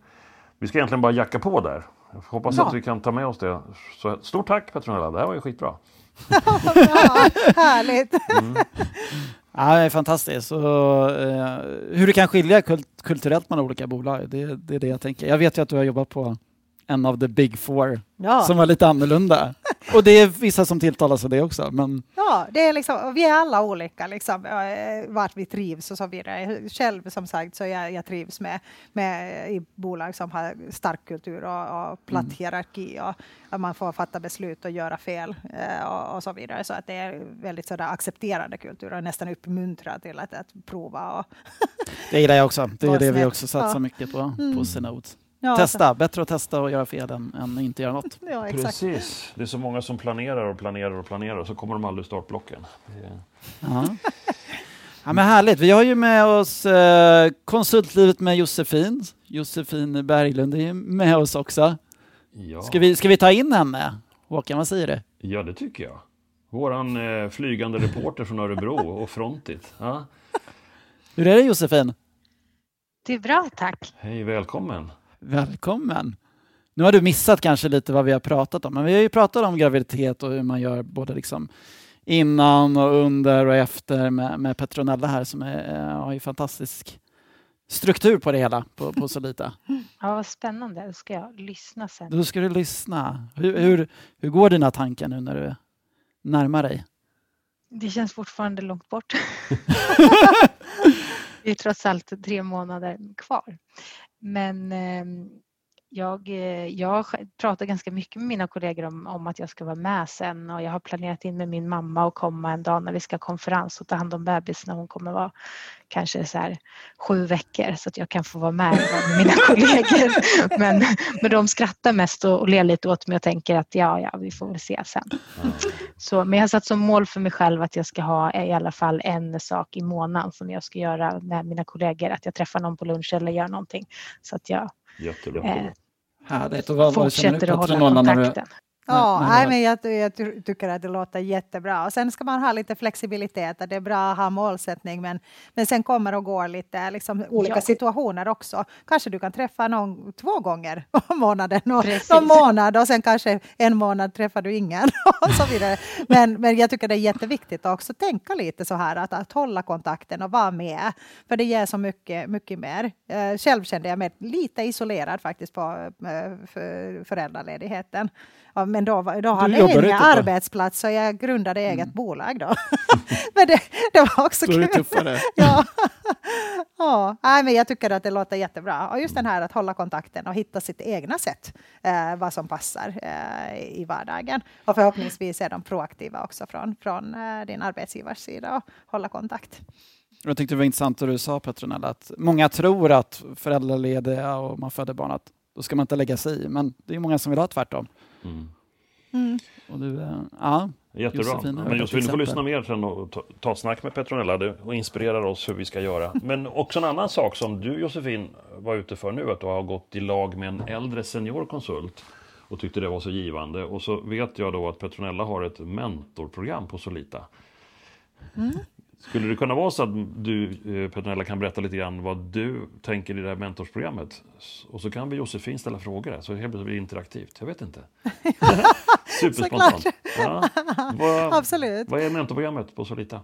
vi ska egentligen bara jacka på där. Jag hoppas Ja. att vi kan ta med oss det. Så, stort tack Petronella, det här var ju skitbra. Ja, härligt! Mm. Ja, det är fantastiskt. Och, eh, hur det kan skilja kult kulturellt mellan olika bolag, det, det är det jag tänker. Jag vet ju att du har jobbat på en av the big four Ja. som var lite annorlunda. Och det är vissa som tilltalas av det också. Men Ja, det är liksom, vi är alla olika, liksom, eh, vart vi trivs och så vidare. Själv som sagt så jag, jag trivs med, med i bolag som har stark kultur och, och platt hierarki och att man får fatta beslut och göra fel eh, och, och så vidare. Så att det är väldigt sådär accepterande kultur och nästan uppmuntra till att, att prova. Och, det gillar jag också. Det är det vi också satsar Ja. mycket på, på Synode. Ja, Testa, bättre att testa och göra fel än, än inte göra något. Ja, exakt. Precis. Det är så många som planerar och planerar och planerar och så kommer de aldrig startblocken. Ja. ja, men härligt. Vi har ju med oss eh, konsultlivet med Josefin. Josefin Berglund är ju med oss också. Ja. Ska vi, ska vi ta in henne? Håkan, vad säger du? ja, det tycker jag. Våran eh, flygande reporter från Örebro och Frontit. Ja. Hur är det Josefin? Det är bra, tack. Hej, välkommen. Välkommen! Nu har du missat kanske lite vad vi har pratat om, men vi har ju pratat om graviditet och hur man gör både liksom innan och under och efter med, med Petronella här som är, eh, har ju fantastisk struktur på det hela på, på Solita. Ja, vad spännande. Då ska jag lyssna sen. Då ska du lyssna. Hur, hur, hur går dina tankar nu när du närmar dig? Det känns fortfarande långt bort. det är trots allt tre månader kvar. Men ehm, jag, eh, jag pratar ganska mycket med mina kollegor om, om att jag ska vara med sen och jag har planerat in med min mamma att komma en dag när vi ska ha konferens och ta hand om bebis när hon kommer vara kanske så här sju veckor så att jag kan få vara med med mina kollegor. Men, men de skrattar mest och, och ler lite åt mig och tänker att ja, ja, vi får väl se sen. Så, men jag har satt som mål för mig själv att jag ska ha i alla fall en sak i månaden som jag ska göra med mina kollegor. Att jag träffar någon på lunch eller gör någonting. Så att jag Jättebra. Härligt. Och vad, vad känner du fortsätter att hålla när du, kontakten. Ja, Nej, nej, men jag, jag ty- tycker att det låter jättebra. Och sen ska man ha lite flexibilitet. att Det är bra att ha målsättning, men, men sen kommer och går lite liksom, olika Ja. situationer också. Kanske du kan träffa någon två gånger om månaden och Precis. någon månad och sen kanske en månad träffar du ingen och så vidare. Men, men jag tycker det är jätteviktigt att också tänka lite så här att, att hålla kontakten och vara med. För det ger så mycket, mycket mer. Eh, själv kände jag mig lite isolerad faktiskt på eh, för, föräldraledigheten. Ja, men då, då hade jag ingen arbetsplats så jag grundade eget bolag då. men det, det var också då är kul. tuffare? Ja. ja, nej, men jag tycker att det låter jättebra. Och just den här att hålla kontakten och hitta sitt egna sätt, eh, vad som passar eh, i vardagen. Och förhoppningsvis är de proaktiva också från, från eh, din arbetsgivars sida och hålla kontakt. Jag tyckte det var intressant det du sa Petronella, att många tror att föräldralediga och man föder barn, att då ska man inte lägga sig i. Men det är många som vill ha tvärtom. Mm. Mm. Och du, eh, ja, Jättebra. Josefin har Men Josefin, du får lyssna mer sen och ta, ta snack med Petronella och inspirerar oss hur vi ska göra. Men också en annan sak som du Josefin var ute för nu, att du har gått i lag med en äldre seniorkonsult och tyckte det var så givande. Och så vet jag då att Petronella har ett mentorprogram på Solita. Skulle det kunna vara så att du, eh, Petronella, kan berätta lite grann vad du tänker i det här mentorsprogrammet? Och så kan vi Josefin ställa frågor, så helt plötsligt blir det interaktivt. Jag vet inte. Superspontant. Ja. Vad, Absolut. vad är mentorprogrammet på Solita?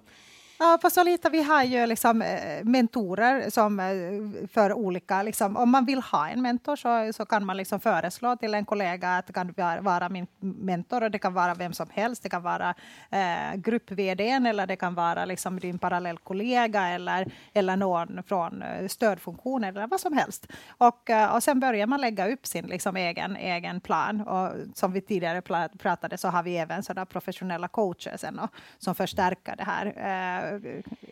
Ja, på Solita vi har ju liksom eh, mentorer som eh, för olika, liksom, om man vill ha en mentor så, så kan man liksom föreslå till en kollega att det kan vara, min mentor och det kan vara vem som helst. Det kan vara eh, grupp-vd eller det kan vara liksom din parallellkollega eller, eller någon från eh, stödfunktionen eller vad som helst. Och, och sen börjar man lägga upp sin liksom, egen, egen plan. Och som vi tidigare pratade så har vi även sådana professionella coacher sen, och, som förstärker det här.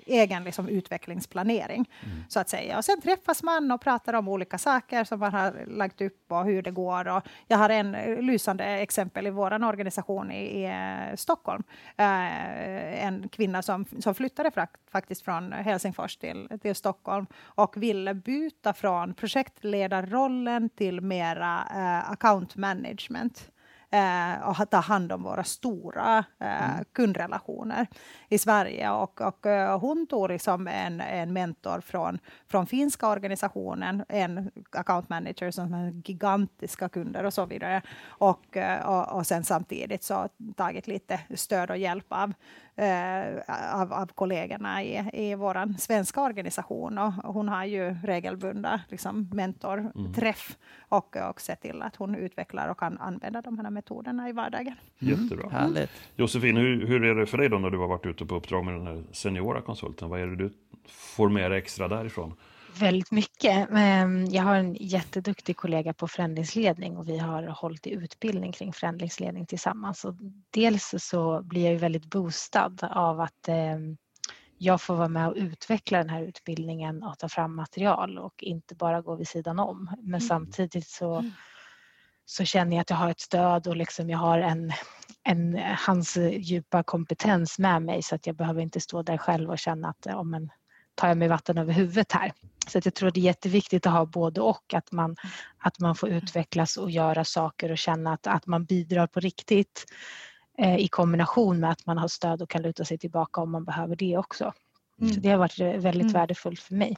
Egen liksom, utvecklingsplanering. Så att säga. Och sen träffas man och pratar om olika saker som man har lagt upp och hur det går. Och jag har en lysande exempel i vår organisation i, i eh, Stockholm. Eh, en kvinna som, som flyttade fra, faktiskt från Helsingfors till, till Stockholm och ville byta från projektledarrollen till mera eh, account management eh, och ta hand om våra stora eh, kundrelationer i Sverige. Och, och eh, hon tog liksom en, en mentor från, från finska organisationen, en account manager som har gigantiska kunder och så vidare. Och, eh, och, och sen samtidigt så tagit lite stöd och hjälp av, av, av kollegorna i, i vår svenska organisation. Och hon har ju regelbundna liksom, mentorträff och, och sett till att hon utvecklar och kan använda de här metoderna i vardagen. Jättebra. Härligt. Josefin, hur, hur är det för dig då när du har varit ute på uppdrag med den här seniora konsulten? Vad är det du får med dig extra därifrån? Väldigt mycket. Ehm, Jag har en jätteduktig kollega på förändringsledning och vi har hållit i utbildning kring förändringsledning tillsammans. Och dels så blir jag ju väldigt boostad av att ehm, jag får vara med och utveckla den här utbildningen och ta fram material och inte bara gå vid sidan om. Men samtidigt så, så känner jag att jag har ett stöd och liksom jag har en, en, hans djupa kompetens med mig så att jag behöver inte stå där själv och känna att ja, men, tar jag mig vatten över huvudet här. Så att jag tror det är jätteviktigt att ha både och, att man, att man får utvecklas och göra saker och känna att, att man bidrar på riktigt eh, i kombination med att man har stöd och kan luta sig tillbaka om man behöver det också. Så det har varit väldigt Mm. värdefullt för mig.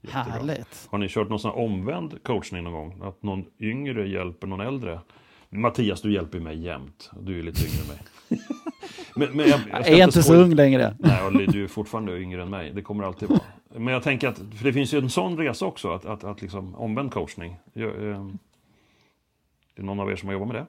Jättebra. Härligt. Har ni kört någon sån omvänd coachning någon gång? Att någon yngre hjälper någon äldre? Mattias, du hjälper mig jämt. Du är lite yngre än mig. men, men jag, jag, Jag är inte så ung längre. Nej, och du är fortfarande yngre än mig. Det kommer alltid vara. Men jag tänker att, för det finns ju en sån resa också, att, att, att liksom omvänd coachning. Jag, eh, det är någon av er som har jobbat med det?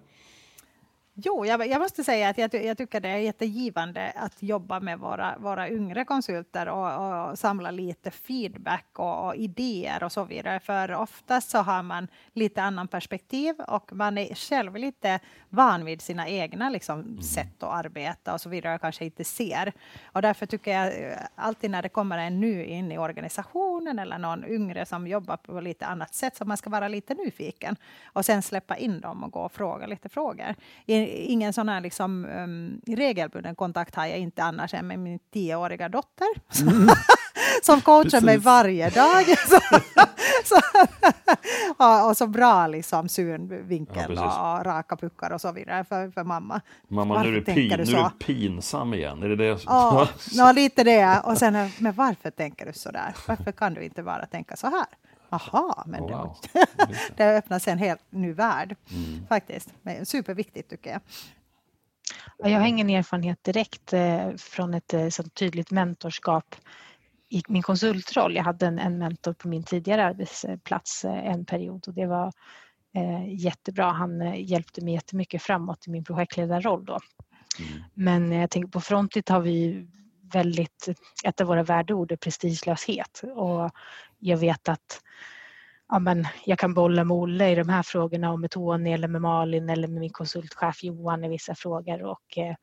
Jo, jag, jag måste säga att jag, jag tycker det är jättegivande att jobba med våra, våra yngre konsulter och, och samla lite feedback och, och idéer och så vidare. För oftast så har man lite annan perspektiv och man är själv lite van vid sina egna liksom, sätt att arbeta och så vidare och kanske inte ser. Och därför tycker jag eh, alltid när det kommer en ny in i organisationen eller någon yngre som jobbar på lite annat sätt så man ska vara lite nyfiken och sen släppa in dem och gå och fråga lite frågor. Ingen sån här liksom, um, regelbunden kontakt har jag inte annars än med min tioåriga dotter som coachar mig Precis. varje dag. så, så, och, och så bra liksom, synvinkel Ja, och, raka puckar och så vidare för, för mamma. Mamma, nu är, tänker pin, nu är du pinsam igen. Är det det? Ja, nå, lite det. Och sen, men varför tänker du så där? Varför kan du inte bara tänka så här? Aha, men det, wow. det öppnas en helt ny värld Mm. faktiskt. Men superviktigt tycker jag. Ja, Jag har ingen erfarenhet direkt eh, från ett eh, sånt tydligt mentorskap i min konsultroll. Jag hade en, en mentor på min tidigare arbetsplats eh, en period och det var eh, jättebra. Han hjälpte mig jättemycket framåt i min projektledarroll då. Mm. Men jag tänker på Frontit har vi väldigt, ett av våra värdeord är prestigelöshet. Och jag vet att ja, men jag kan bolla med Olle i de här frågorna och med Tony eller med Malin eller med min konsultchef Johan i vissa frågor. Och eh,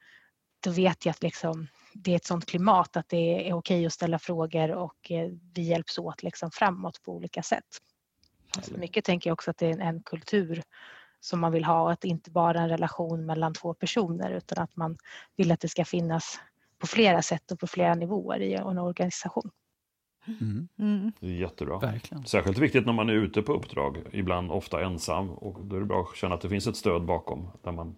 då vet jag att liksom, det är ett sånt klimat att det är okej att ställa frågor och eh, vi hjälps åt liksom framåt på olika sätt. Så mycket tänker jag också att det är en, en kultur som man vill ha att inte bara en relation mellan två personer utan att man vill att det ska finnas på flera sätt och på flera nivåer i en organisation. Mm. Mm. Det är jättebra. Verkligen. Särskilt viktigt när man är ute på uppdrag, ibland ofta ensam. Och då är det bra att känna att det finns ett stöd bakom, där man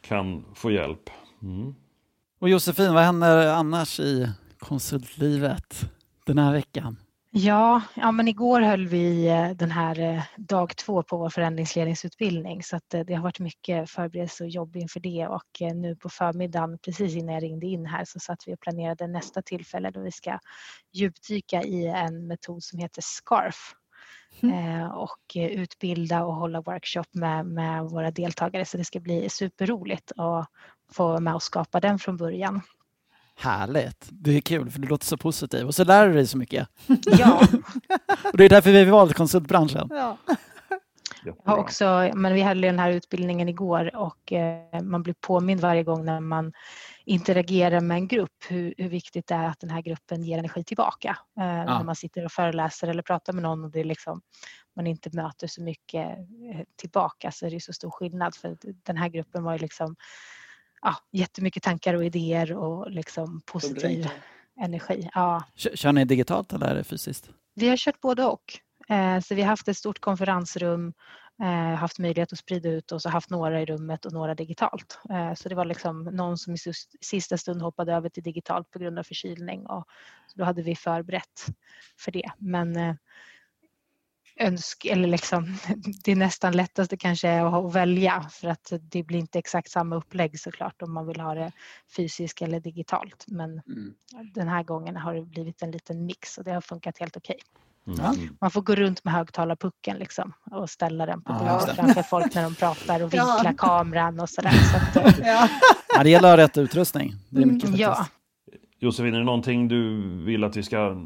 kan få hjälp. Mm. Och Josefin, vad händer annars i konsultlivet den här veckan? Ja, ja men igår höll vi eh, den här eh, dag två på vår förändringsledningsutbildning så eh, det har varit mycket förberedelse och jobb inför det och nu på förmiddagen precis innan jag ringde in här så satt vi och planerade nästa tillfälle då vi ska djupdyka i en metod som heter SCARF mm. och utbilda och hålla workshop med, med våra deltagare så det ska bli superroligt att få vara med och skapa den från början. Härligt. Det är kul för du låter så positiv och så lär du dig så mycket. Ja. och det är därför vi valde konsultbranschen. Ja. Jag har också, men vi hade den här utbildningen igår och eh, man blir påmind varje gång när man interagerar med en grupp hur, hur viktigt det är att den här gruppen ger energi tillbaka. Eh, ja. När man sitter och föreläser eller pratar med någon och det är liksom, man inte möter så mycket eh, tillbaka så är det så stor skillnad för den här gruppen var ju liksom ja, jättemycket tankar och idéer och liksom positiv energi. Ja. Kör ni digitalt eller är det fysiskt? Vi har kört både och. Eh, så vi har haft ett stort konferensrum, eh, haft möjlighet att sprida ut oss och haft några i rummet och några digitalt. Eh, så det var liksom någon som i sista stund hoppade över till digitalt på grund av förkylning och då hade vi förberett för det. Men önsk eller liksom, det nästan lättaste kanske är att välja för att det blir inte exakt samma upplägg såklart om man vill ha det fysiskt eller digitalt. Men mm. den här gången har det blivit en liten mix och det har funkat helt okej. Mm. Man får gå runt med högtalarpucken liksom och ställa den på ja, framför folk när de pratar och vinkla ja. kameran och sådär. Så att, ja. ja, det gäller rätt utrustning. Det är mycket ja. Josefin, är det någonting du vill att vi ska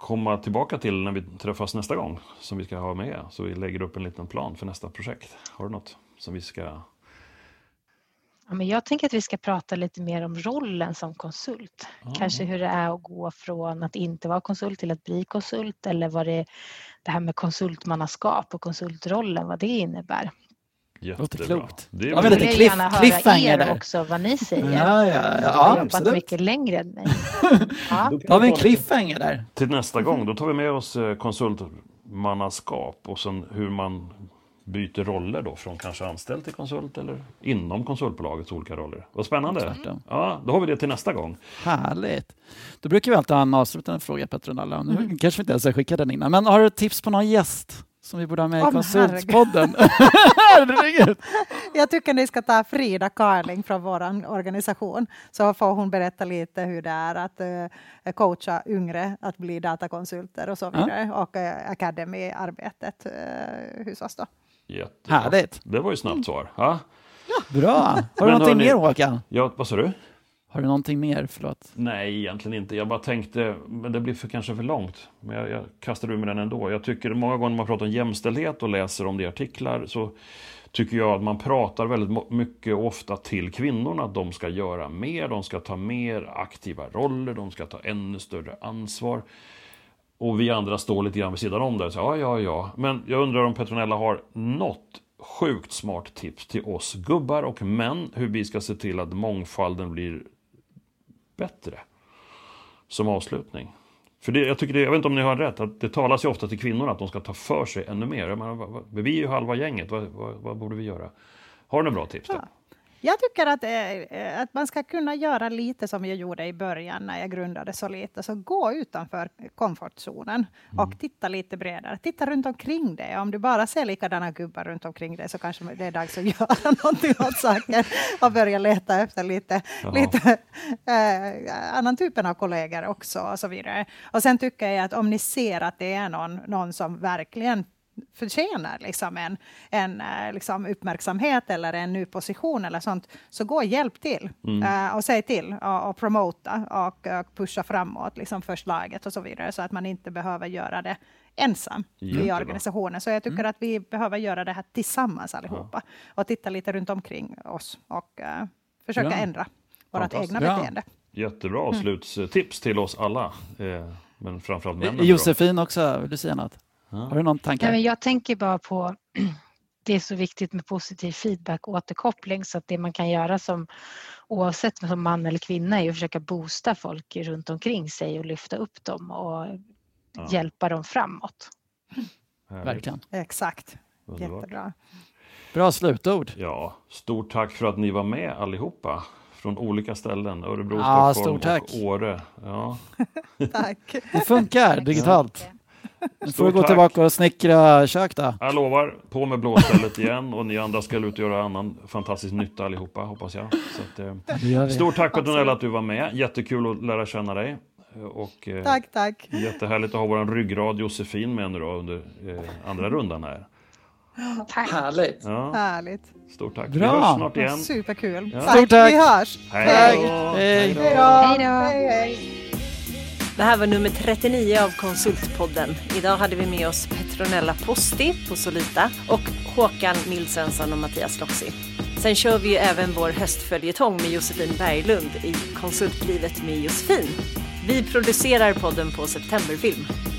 komma tillbaka till när vi träffas nästa gång som vi ska ha med. Så vi lägger upp en liten plan för nästa projekt. Har du något som vi ska... Ja, men jag tänker att vi ska prata lite mer om rollen som konsult. Ah. Kanske hur det är att gå från att inte vara konsult till att bli konsult eller vad det, det här med konsultmannaskap och konsultrollen, vad det innebär. Jättebra. Låter klokt. Det är ja, lite cliff, gärna höra er där. också vad ni säger. Ja, ja, ja, ja, har jobbat mycket längre än mig. ja. Då har vi en cliffhanger där. Till nästa gång, då tar vi med oss eh, konsultmannaskap och sen hur man byter roller då från kanske anställd till konsult eller inom konsultbolagets olika roller. Vad spännande! Mm. Ja, då har vi det till nästa gång. Härligt! Då brukar vi alltid ha en avslutande fråga Petronella. Nu mm. kanske vi inte ens har skickat den innan, men har du tips på någon gäst som vi borde ha med i Konsultpodden. jag tycker ni ska ta Frida Karling från vår organisation så får hon berätta lite hur det är att uh, coacha yngre att bli datakonsulter och så vidare ja. och uh, Academy-arbetet uh, hos oss. Då. Jättebra. Härligt. Det var ju snabbt svar. Ja. Ja. Bra. Har du någonting mer Håkan? Ja, vad sa du? Har du någonting mer? Förlåt. Nej, egentligen inte. Jag bara tänkte, men det blir för, kanske för långt. Men jag, jag kastar ur mig den ändå. Jag tycker många gånger när man pratar om jämställdhet och läser om det i artiklar så tycker jag att man pratar väldigt mycket och ofta till kvinnorna att de ska göra mer, de ska ta mer aktiva roller, de ska ta ännu större ansvar. Och vi andra står lite grann vid sidan om där. Så, ja, ja, ja. Men jag undrar om Petronella har något sjukt smart tips till oss gubbar och män hur vi ska se till att mångfalden blir bättre. Som avslutning. För det, jag, tycker det, jag vet inte om ni har rätt, att det talas ju ofta till kvinnorna att de ska ta för sig ännu mer. Men, vi är ju halva gänget, vad, vad, vad borde vi göra? Har du några bra tips? Då? Ja. Jag tycker att, eh, att man ska kunna göra lite som jag gjorde i början när jag grundade så lite. Så gå utanför komfortzonen och mm. titta lite bredare. Titta runt omkring dig. Om du bara ser likadana gubbar runt omkring dig så kanske det är dags att göra någonting åt saken och börja leta efter lite, lite eh, annan typen av kollegor också och så vidare. Och sen tycker jag att om ni ser att det är någon, någon som verkligen förtjänar liksom en, en eh, liksom uppmärksamhet eller en ny position eller sånt, så gå och hjälp till mm. uh, och säg till och, och promota och, och pusha framåt liksom förslaget och så vidare så att man inte behöver göra det ensam Jättebra. i organisationen. Så jag tycker mm. att vi behöver göra det här tillsammans allihopa ja. och titta lite runt omkring oss och uh, försöka ja. ändra vårt egna beteende. Jättebra mm. slutstips till oss alla, eh, men framförallt männen. Josefin också, vill du säga något? Har du någon tanke? Nej, men jag tänker bara på det är så viktigt med positiv feedback och återkoppling så att det man kan göra som oavsett som man eller kvinna är att försöka boosta folk runt omkring sig och lyfta upp dem och Ja. hjälpa dem framåt. Härligt. Verkligen. Exakt. Underbart. Jättebra. Bra slutord. Ja, stort tack för att ni var med allihopa. Från olika ställen, Örebro, Ja, Stockholm stort tack. och Åre. Ja. Tack. Det funkar digitalt. Får du Stort gå tack. tillbaka och snickra kök då. Jag lovar, på med blåstället igen och ni andra ska ut och göra annan fantastisk nytta allihopa, hoppas jag. Så att, eh, stort tack Petronella att du var med. Jättekul att lära känna dig. Och, eh, Tack, tack. Jättehärligt att ha vår ryggrad Josefin med nu då under eh, andra rundan här. Tack! Härligt. Ja, Härligt. stort tack. Bra. Vi hörs snart igen. Superkul. Ja. Stort tack. Vi hörs. Hej då! Hej. Hej då. Hej då. Det här var nummer 39 av Konsultpodden. Idag hade vi med oss Petronella Posti på Solita och Håkan Nilsensson och Mattias Loxi. Sen kör vi ju även vår höstföljetong med Josefin Berglund i Konsultlivet med Josefin. Vi producerar podden på Septemberfilm.